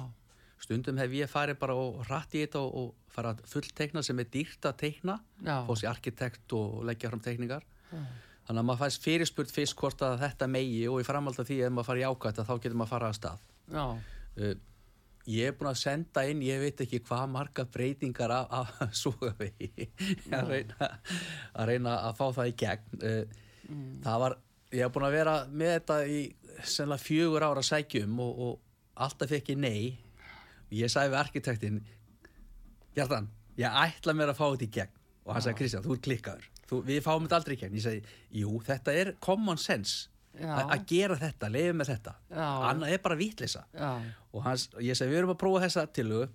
Stundum hef ég farið bara og rætt í þetta og, og fara að fulltekna sem er dýrt að Já. fá sér arkitekt og leggja fram teikningar. Þannig að maður fæst fyrirspurn fyrst hvort að þetta megi og í framhald af því ef maður fara í ákvæmt þá getur maður fara að stað. já, Uh, ég er búin að senda inn, ég veit ekki hvað marga breytingar af, af súgavegi að, reyna, að reyna að fá það í gegn. Uh, Það var, ég hef búin að vera með þetta í sennilega fjögur ára sækjum og, og alltaf fekk ég nei. Ég sagði við arkitektinn, Hjartan, ég ætla mér að fá þetta í gegn. Og hann sagði, Kristján, þú er klikkaður. Þú, við fáum þetta aldrei í gegn. Ég segi, jú, þetta er common sense. Að gera þetta, leiði með þetta. Annað er bara vitleysa. Já, og hans, ég segi við erum að prófa þessa tilögu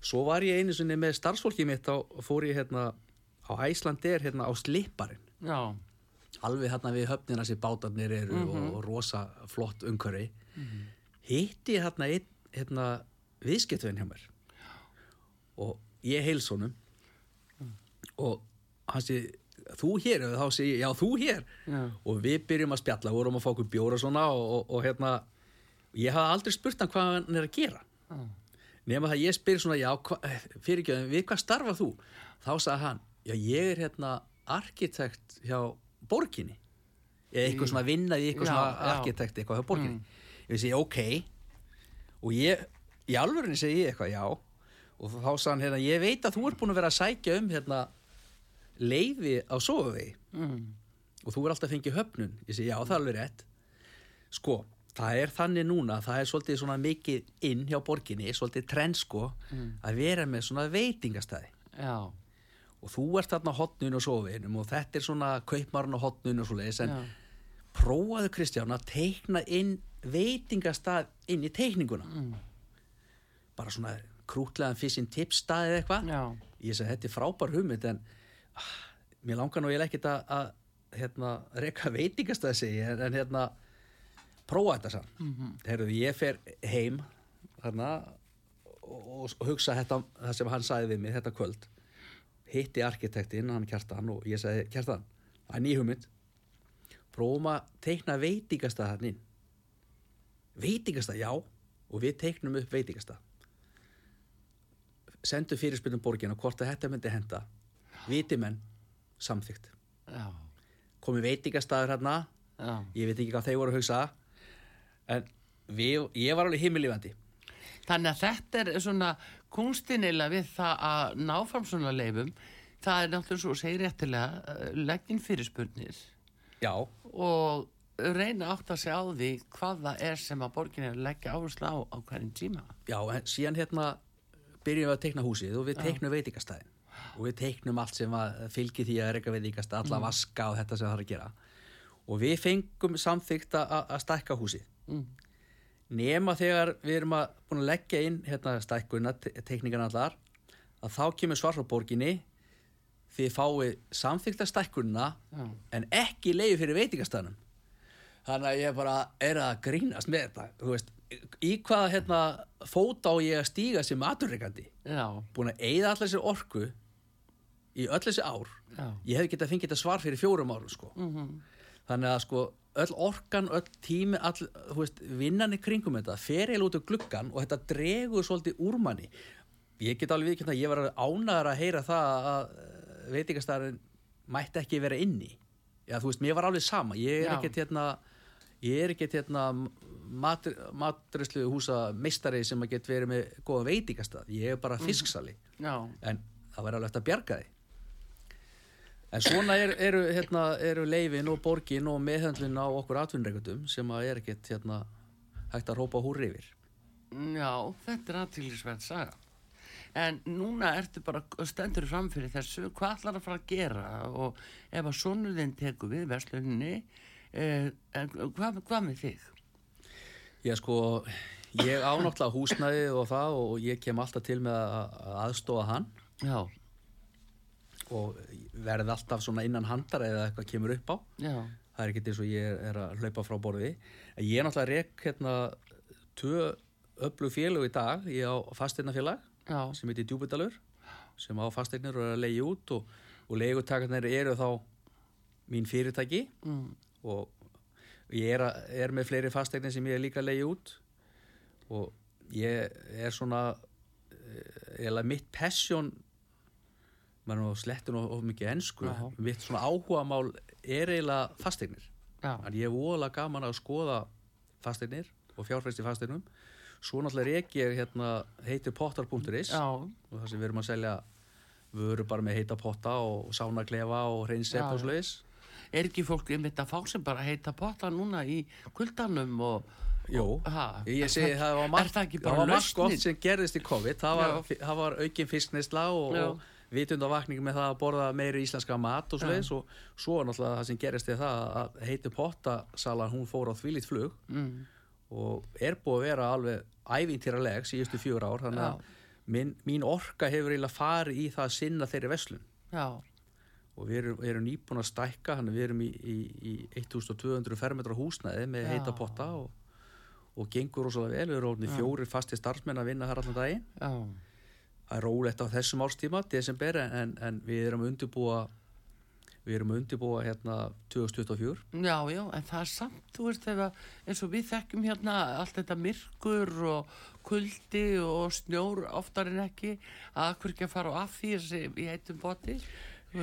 svo var ég einu sinni með starfsfólkið mitt á, fór ég hérna á Æslandir hérna á Slipparinn. Já, alveg hérna við höfnina sem bátarnir eru og, rosa flott umhverfi. Hitti ég hérna einn hérna viðskiptvinn hjá mér. Og ég heils honum. Og hann sé þú hér, og þá sé ég, já þú hér. Já. og við byrjum að spjalla, vorum að fá okkur bjóra svona og, og, og hérna ég hafði aldrei spurt hann hvað hann er að gera. Já, nema það ég spyr svona, já, fyrir ekki við hvað starfað þú? Þá sagði hann, já, ég er hérna arkitekt hjá borginni. Eða eitthvað svona vinnað í eitthvað svona arkitekt eitthvað hjá borginni. Ég segi, ok. Og ég, í alvörinni segi ég eitthvað, já. Og þá sagði hann, hérna, ég veit að þú ert búin að vera að sækja um hérna leifi á sofavegi. Mm, og þú er alltaf fengið höfnun. Ég segi já það er alveg rétt. Sko það er þannig núna það er svolítið svona mikið inn hjá borginni svolítið trend sko að vera með svona veitingastæði já, og þú ert þarna hotnun og sofinum og þetta er svona kaupmarinn á hotnun og svoleiðis en já, prófaðu Kristján að teikna inn veitingastað inn í teikninguna. Mm, bara svona krútlegan fyrst tips stað eða eitthvað. Ég segi þetta er frábær hugmynd en mér langar nú ég ekkert að, að hérna, reka veitingastæði segi en, en hérna prófa þetta sann mm. -hmm. ég fer heim þarna og, og hugsa þetta, það sem hann sagði við mig þetta kvöld. Hitti arkitektinn, hann Kjartan og ég sagði Kjartan, það er ný hugmynd. Prófum að teikna veitingastæð hann inn. Veitingastæð, já og við teiknum upp veitingastæð sendu fyrirspilnum borgina hvort að þetta myndi henda viti menn samþygt já, komið veitingastæður hérna. Já. ég veit ekki hvað þeir voru að hugsa. En við, ég var alveg himmilífandi Þannig að þetta er svona kunstinilega við það að ná fram svona leifum. Það er náttúrulega svo segir réttilega leggin fyrirspurnir. Já, og reyna átt að segja á því hvað það er sem að borgin er að leggja áherslu á á hverjum tíma. Já, en síðan hérna byrjum við að teikna húsið og við teiknum veitingastæðin og við teiknum allt sem fylgir því að reyka veitingastæð, alla vaska og þetta sem það er að gera. Og við fengum samþygt að stækka húsið. Mm. nema þegar við erum að búin að leggja inn hérna stækkuna, te- teikningarna allar að þá kemur svar frá borginni þið fáið samþykta stækkunina Já. en ekki leiði fyrir veitingastæðanum þannig að ég bara er að grínast með þetta. Þú veist, í hvaða hérna fót á ég að stíga sem maturreikandi Já, búin að eigða allir sér orku í öll þessi ár já. ég hef getað fengið þetta svar fyrir fjórum árum sko. Mm þannig að sko öll orkan, öll tími all, þú veist, vinnan í kringum þetta fer eða út af gluggan og þetta dregur svolítið úr manni. Ég get alveg viðkjönd að ég var ánæður að heyra það að veitingastæðarinn mætti ekki vera inni. Já þú veist, mér var alveg sama. Ég er Já. ekkert hérna ég er ekkert hérna matrislu húsa meistari sem að get verið með góða veitingastæð ég er bara fisksali. Já, en það væri alveg eftir að bjarga því en svona er, eru, hérna, eru leifin og borgin og meðhöndlin á okkur atvinnreikundum sem að er ekkert hérna, hægt að rópa húr yfir já, þetta er aðtýrlisverð saga. En núna ertu bara stendur fram fyrir þessu, hvað ætlar að fara að gera og ef að sonurðin tekur við versluninni, eh, hvað, hvað með þig? ég sko ég ánáttúrulega húsnæði og það og ég kem alltaf til með að, að aðstofa hann Já, og verði alltaf svona innan handar eða eitthvað kemur upp á. Já, það er ekkert eins og ég er að hlaupa frá borði. Ég er náttúrulega rek hérna tvö öflug félög í dag. Ég á fasteignafélag sem heitir Djúbudalur sem á fasteignir og er að leiði út og, og leigutakarnir eru þá mín fyrirtæki. Mm, og ég er, að, er með fleiri fasteignir sem ég er líka að leiði út. Og ég er svona eh, eða mitt passion maður er nú slettun og, og mikið ensku Já. mitt svona áhugamál er eiginlega fasteignir Þannig ég er voðalega gaman að skoða fasteignir og fjárfæst í fasteignum. Svo náttúrulega reik ég hérna heitir pottar.is já, og það sem við erum að selja vöru bara með heita potta og sánaklefa og hreinsep Já, og sluðis. er ekki fólk einmitt að fá sem bara heita potta núna í kuldanum og, ha, ég er segi það- var er margt, gott sem gerðist í COVID. Það var, var aukin fisknesla og, og vitundavakning með það að borða meiri íslenska mat og sluðis og svo er náttúrulega það sem gerist er það að heiti pottasalan hún fór á þvílít flug mm, og er búið að vera alveg ævintýraleg síðustu fjögur ár þannig að minn, mín orka hefur eiginlega farið í það að sinna þeirri veslun já, og við erum, erum nýbúin að stækka þannig að við erum í, í, í 1200 fermetra húsnæði með Já. heita potta og, og gengur rosalega vel. Við erum fjórir fasti starfsmenn að vinna þar allan daginn rólegt á þessum árstíma, desember en, en við erum undirbúa við erum undirbúa hérna 2024 já, já, en það er samt, þú veist, að, eins og við þekkjum hérna allt þetta myrkur og kuldi og snjór oftar en ekki, að akkur ekki að fara á þessi í heitum boti,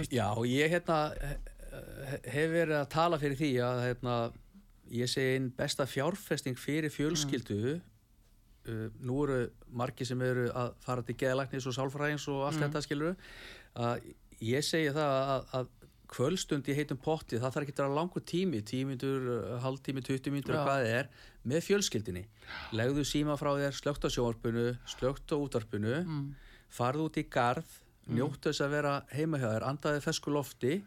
Já, ég hérna he- hef verið að tala fyrir því að hérna, ég segi einn besta fjárfesting fyrir fjölskyldu uh, nú eru margi sem eru að fara til geðlæknis og sálfræðings og allt þetta skilur að ég segi það að, að kvöldstund í heitum potti það þarf ekki að vera langur tími, tímindur, 20 mínútur Já. og hvað það er með fjölskyldinni. Legðu síma frá þér, slögt á sjónvarpinu, slögt á útvarpinu, mm, farðu út í garð, njóttu þess að vera heima hjá þér, andaði fesku lofti,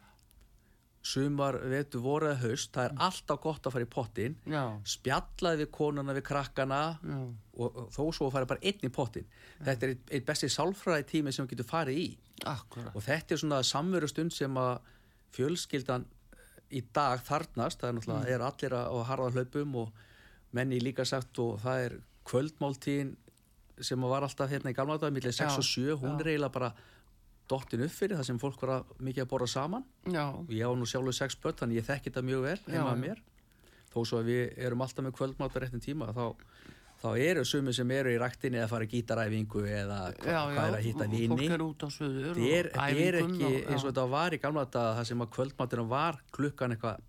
sumar, vetu, voru eða haust, það er alltaf gott að fara í pottin, já, spjallaði við konuna, við krakkana já, og, þó svo að fara bara einn í pottin. Þetta er eitt besti sálfræði tími sem við getum farið í. Akkurat, og þetta er svona samveru stund sem að fjölskyldan í dag þarnast, það er náttúrulega er allir á harða hlaupum og menni líka sagt og það er kvöldmáltíðin sem var alltaf hérna í gamla dag millir 6 Já, og 7, hún er eiginlega bara dottin upp fyrir það sem fólk var að, mikið að borða saman já, og ég á nú sjálfur 6 börn þannig ég þekki þetta mjög vel heima Já, að já. mér þó svo að við erum alltaf með kvöldmáta réttin tíma þá, þá eru sumi sem eru í ræktinni að fara í gítaræfingu eða hva, já, hvað er að hitta og vini fólk er út á söður Þetta er, þetta ekki og- eins og já. þetta var í gamla daga það sem að kvöldmaturinn var klukkan eitthvað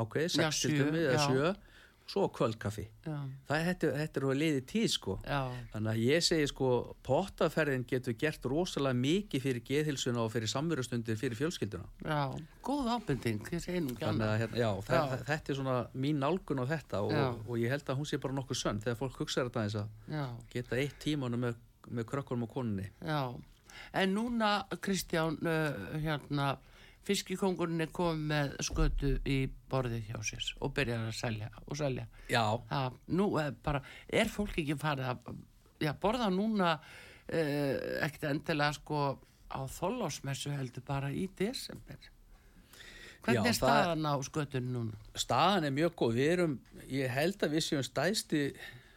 ákveðið, Já, 6 til sjö, 5 eða já. 7 svo kvöldkaffi já, það þetta, þetta er að liði tíð sko. Já, þannig að ég segi sko pottaferðin getur gert rosalega mikið fyrir geðhilsuna og fyrir samverustundir fyrir fjölskylduna. Já, góð ábending, þannig að hérna, já, þe- Já. þetta er svona mín nálgun á þetta og, og ég held að hún sé bara nokkuð sönn þegar fólk hugsa þetta eins að Já, geta eitt tímanu með, með krökkunum og konunni. Já, en núna, Kristján, uh, hérna, fiskikongurinn er komið með skötu í borðið hjá sér og byrjar að selja og selja. já, Það, nú er bara, er fólk ekki farið að já, borða núna uh, ekkert endilega sko á þollásmessu heldur bara í desember. Hvernig Já, er staðan á skötunni núna? staðan er mjög góð við erum, ég held að við séum stæðsti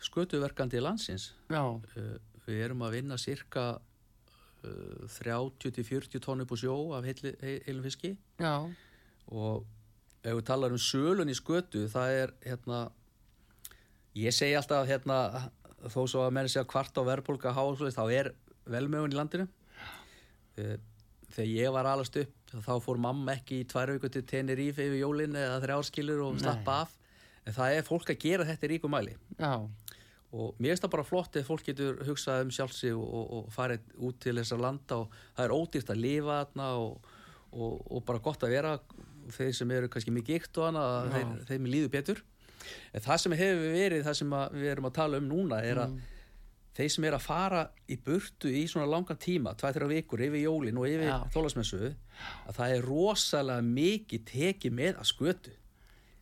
skötuverkandi landsins Já, Uh, við erum að vinna cirka 30-40 tónu upp á sjó af heilum fiski. Já, og ef við talar um sölun í skötu það er hérna ég segi alltaf hérna þó svo að menn segja kvart á verðbólka þá er velmögun í landinu. Eh, þegar ég var alast upp þá fór mamma ekki í tvær viku til Tenerife yfir jólin eða þrjárskilur og slappa af. En það er fólk að gera þetta í ríkum mæli. Já, og mér finnst það bara flott ef fólk getur hugsað um sjálfsig og, og, og farið út til þessar landa og það er ódýrt að lifa þarna og, og, og bara gott að vera þeir sem eru kannski mikið ykt og hana þeir, þeim líður betur. En það sem hefur verið, það sem við erum að tala um núna er að þeir sem er að fara í burtu í svona langan tíma, 2-3 vikur yfir jólin og yfir þólasmessu að það er rosalega mikið tekið með að skötu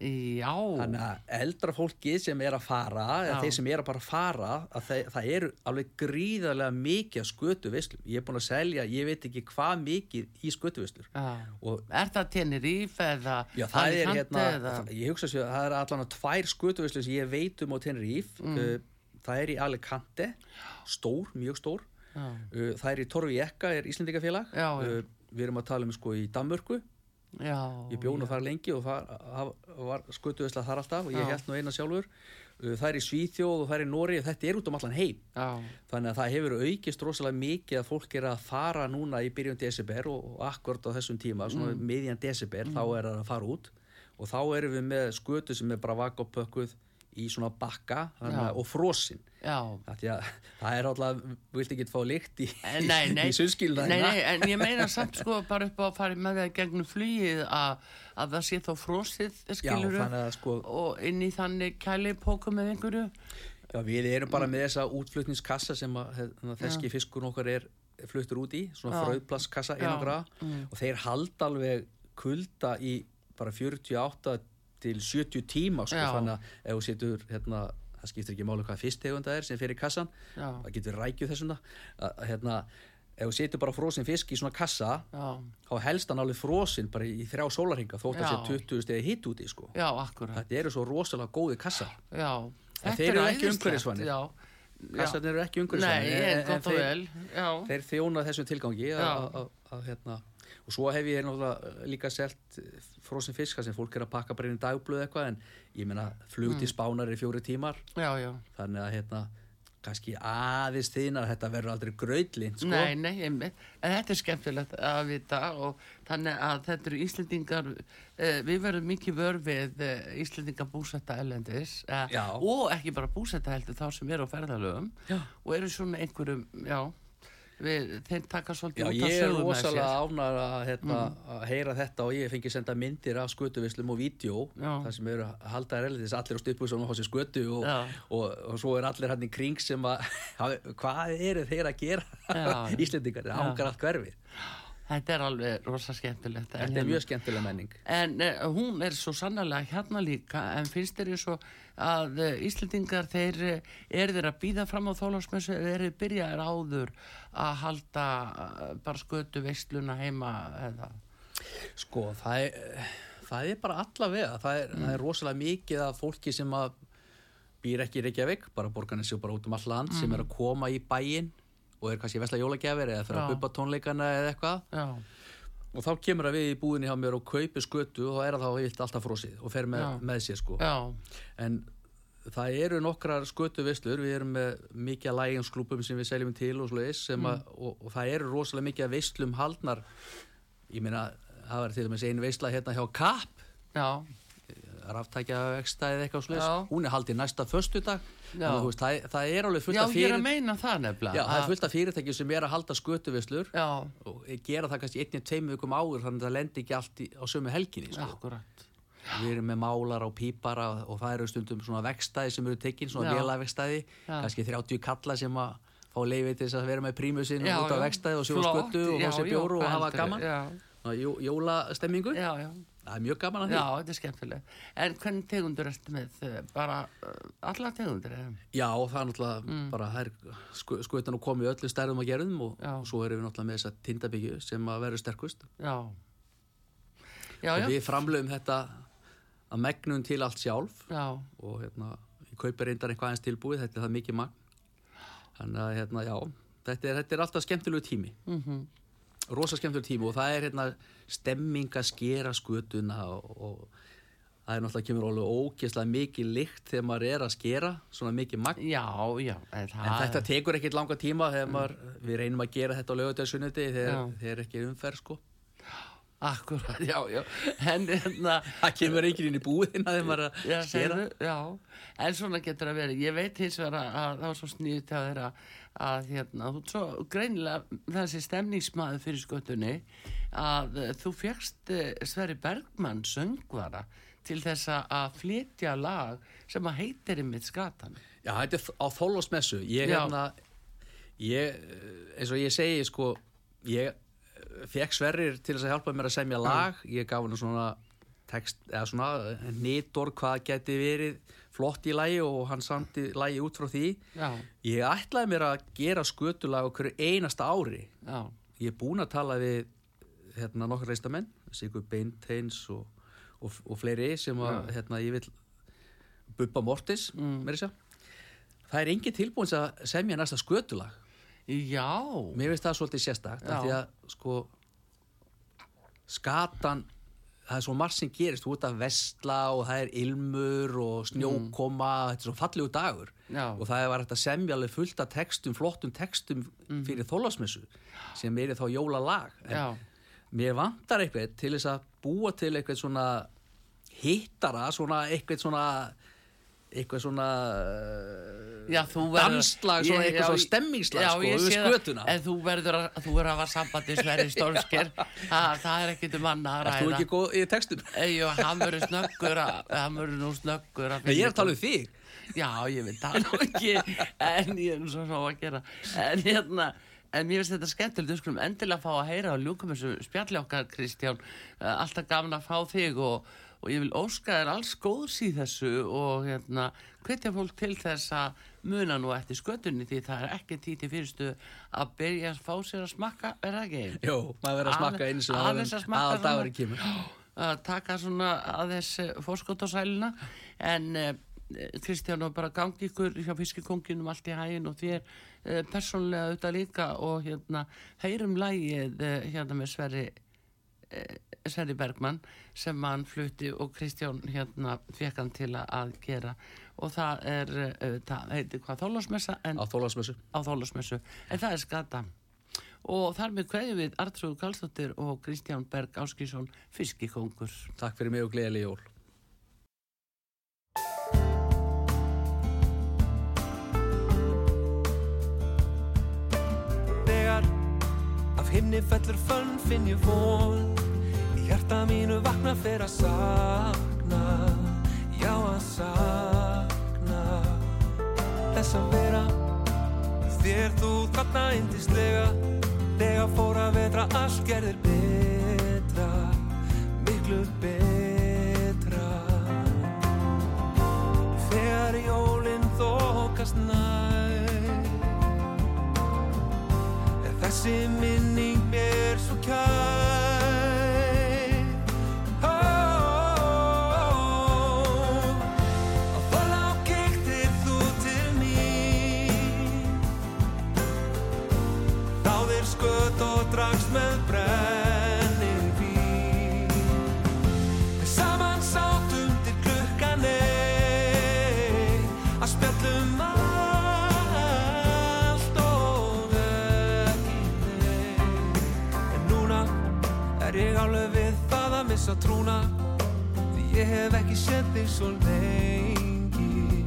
já, Þannig að eldra fólki sem er að fara, eða þeir sem er að bara fara, að það, það eru alveg gríðarlega mikið að skötu veislum. Ég er búin að selja, ég veit ekki hvað mikið í skötu. Og Er það Tenerife eða já, það er Alicante hérna, eða? ég hugsa sér að það er allan að tvær skötu veislur sem ég veit um á Tenerife. Uh, það er í Alicante, stór, mjög stór. Já, Uh, það er í Torvijekka, er Íslendingafélag. Já, já. Uh, við erum að tala um sko í Danmörku. Já. Ég bjóð nú þar lengi og það, var skutuðislega þar alltaf og ég held nú eina sjálfur. Uh, Það er í Svíþjóð og það er í Nóri og þetta er út um allan heim. Já, Þannig að það hefur aukist rosalega mikið að fólk er að fara núna í byrjun desember og, akkord á þessum tíma, svona miðjan desember, þá er það að fara út og þá erum við með skötu sem er bara vakopökkuð í svona bakka Já. að- og frosin. já. Það er alltaf, vilt ekki fá lykt í, Eh, í sunnskilna nei, nei, en ég meina samt sko bara upp á að fara með það gegnum flýið að, að það sé þá frósið, Já, skilur þannig að sko, og inn í þannig kælipóku með einhverju. Já, við erum bara með þessa útflutningskassa sem að hérna, þeski fiskur okkar er fluttur út í, svona Já. fröðplasskassa Já, mm. og þeir halda alveg kulda í bara 48 til 70 tíma sko, þannig að ef þú setur hérna, það skiptir ekki máli hvað fyrsttegunda er sem fer í kassan, Já, það getur rækjuð þessuna að hérna, ef þú setur bara frosin fisk í svona kassa já, þá helst hann alveg frosin bara í þrjá sólarhinga þótt að sé 20 stegi hitt úti sko. þetta eru svo rosalega góði kassar. Þeir er eru ekki. Já, kassarnir eru ekki nei, umhverfisvænir, en en- þeir- þeir þjóna þessum tilgangi að, hérna og svo hef ég náttúrulega líka selt frosin fiska sem fólk er að pakka bara inn í dagblöð eitthvað en ég meina flug Mm. til spánar er fjóri tímar já, já. þannig að hérna kannski aðeins þínar þetta verður aldrei gröðlind sko. Nei, nei, einmitt. en þetta er skemmtilegt að vita og þannig að þetta eru Íslendingar, eh, við verðum mikið vör við eh, Íslendingar búsetta ellendis eh, Já. og ekki bara búsetta heldur þá sem eru á ferðalögum Já. og eru svona einhverjum, já, við, þeir taka Já, svolítið út ég af er sögum með rosalega sér. ánægður að, hérna, að heyra þetta og ég fengi senda myndir af skötuvislum og vídeo Já. þar sem eru haldaðir erlendis allir á sem á sér skötu og, Já. og, og svo er allir hann í kring sem að hvað eru þeir að gera Já. Íslendingar, það Já. ángar allt hverfið Þetta er alveg rosa skemmtilegt. en Þetta er hérna- mjög skemmtilega menning. En uh, hún er svo sannlega hérna líka en finnst þér svo að uh, Íslendingar þeir uh, eru þeir að býða fram á þólásmessu eða eru byrjaðir áður að halda bara skötu veisluna heima eða? Sko, það er, það er bara allavega, það er, það er rosalega mikið af fólki sem að býr ekki í Reykjavík, bara borgarnir séu bara út um all land, sem er að koma í bæinn og er kannski vesla jólagjafir eða fyrir að buppa tónleikana eða eitthvað. Já, og þá kemur það við í búðinni hjá mér og kaupi skötu og þá er það þá vilt alltaf frósið og fer með, með sér sko. En það eru nokkrar skötu veislur, við erum með mikið að læginsklúpum sem við seljum til og svoleiðis sem að, og, og það eru rosalega mikið að veislum haldnar. Ég meina, það var til dæmis einu veisla hérna hjá Kapp. Já, ráftækja vekstæði eitthvað slúðis, Já. hún er haldið næsta Já. þannig að þú veist, það, það er alveg fullt Já, af ég er fyrir, að meina það nefnilega. já, það er fullt af fyrirtæki sem er að halda skötuvislur Já, og gera það kannski einnig tveim vikum áður þannig að það lendi ekki allt í, á sömu helginni sko. akkurat. við erum með málar og pípara og það eru stundum svona vekstæði sem eru tekin, svona Já. vélavekstæði Já. kannski 30 kalla sem að fá leiði til þess að vera með prímusinn Já, út á já. vekstæði og sjóða skötu og já, fá sér já, bjóru og hafa gaman Já, jólastemmingu, já, já. Það er mjög gaman að því Já, þetta er skemmtileg. En hvernig tegundur ertu með? Eh, Bara uh, alla tegundur, eða? Já, það er náttúrulega bara það er sku, skutan og komið öllu stærðum og gerðum og, og svo erum við náttúrulega með þessa tindabyggju sem að vera sterkust Já. Já, og já. við framlöfum þetta að megnum til allt sjálf Já, og hérna, ég kaupi reyndar eitthvað aðeins tilbúið, þetta er það mikið magn þannig að hérna, já þetta er, þetta er alltaf skemmtilegu tími mhm. Rosa skemmtilegu tími og það er hérna stemming að skera skutuna og, og það er náttúrulega kemur alveg ógeðslega mikið lykt þegar maður er að skera svona mikið magn já, já. En, En þetta tekur ekkert langa tíma þegar maður, við reynum að gera þetta á lögudagssunniti þegar, þegar ekki er umferð sko. Akkurat, já, já. En hérna... Það kemur ekki inn í búðina þegar maður er Já, að skera. já, en svona getur að vera ég veit hins vegar að, að það var svo snýðið til að þeirra að hérna, þú svo greinilega þessi stemningsmaður fyrir skötunni að þú fegst uh, Sverri Bergmann söngvara til þess að- að flytja lag sem að heitir ymmið skatan Já, þetta er á þólósmessu. Ég, hérna, ég, eh, eins og ég segi, sko, ég fekk Sverrir til þess að hjálpa mér að semja lag. Ég gaf hann svona text, eða svona nýtor hvað geti verið flott í lagi og hann samti lagi út frá því. Já, Ég ætlaði mér að gera skötulag okkur einasta ári. já, Ég er búinn að tala við hérna, nokkur reistamenn, Sigur Beinteins og, og, og fleiri sem að hérna, ég vil Bubba Mortis, mm. það er engin tilbúin að semja næsta skötulag já mér finnst það svolítið sérstakt af því að sko skatan það er svo margt sem gerist, þú ert að vestla og það er ilmur og snjókoma þetta er svo fallegu dagur Mm. Já. og það var hægt að semja alveg fullt af textum flottum textum fyrir þólasmessu sem er þá jólalag en Mhm. Já, mér vantar eitthvað til þess að búa til eitthvað svona hittara, svona eitthvað svona eitthvað svona uh, já, verður danslag, svona eitthvað svona stemmingslag sko, það. skötuna En þú verður að, þú verður að hafa sambandi Sverri Stórsker það, það er ekkit um annað að Er þú ræða ekki góð í textum? Jú, hann verður snöggur að, hann verður nú snöggur að ég er að tala um þig Já, ég veit það nú ekki, en ég er nú svo svo að gera. En hérna, en mér finnst þetta skemmtilegt, við skulum endilega fá að heyra og ljúkum þessu spjalli okkar, Kristján. Alltaf gaman að fá þig og, og ég vil óska þér alls góðs í þessu og hérna, hvetja fólk til þess að muna nú eftir skötunni því það er ekki títi fyrstu að byrja að fá sér að smakka, er það ekki? Jó, maður verður að smakka einu sem Aðeins að aðal dagurinn kemur að taka svona aðeins fórskot á sæluna en uh, Kristján og bara gangi ykkur hjá fiskikonginum allt í hægin og þér uh, persónlega auðvitað líka og hérna heyrum lægið hérna með Sverri Sverri Bergmann sem hann flutti og Kristján hérna fekk hann til að- gera. Og það er uh, það heitir hvað þólasmessa en á þólasmessu á þólasmessu en það er skata. Og þar með kveðjum við Artrúð Karlsdóttir og Kristján Berg Áskísson fiskikongur. Takk fyrir mig og gleðileg jól. Þegar af himni fellur fönn finn ég von hjarta mínu vakna fyrir að sakna. Já að sakna. Þess að vera. Þér þú þarna indislega Þegar fór að vetra allt gerðir betra. Miklu betra. Þegar jólinn þokast nær. Er þessi minning mér svo kær þessa trúna Því ég hef ekki sett þig svo lengi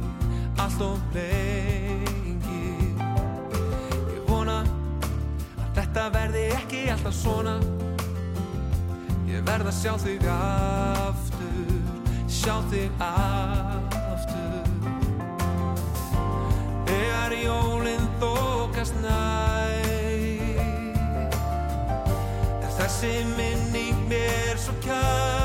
Allt og lengi. Ég vona að þetta verði ekki alltaf svona. Ég verð að sjá þig aftur Sjá þig aftur. Egar jólinn þókast næ Er þessi minn special kind.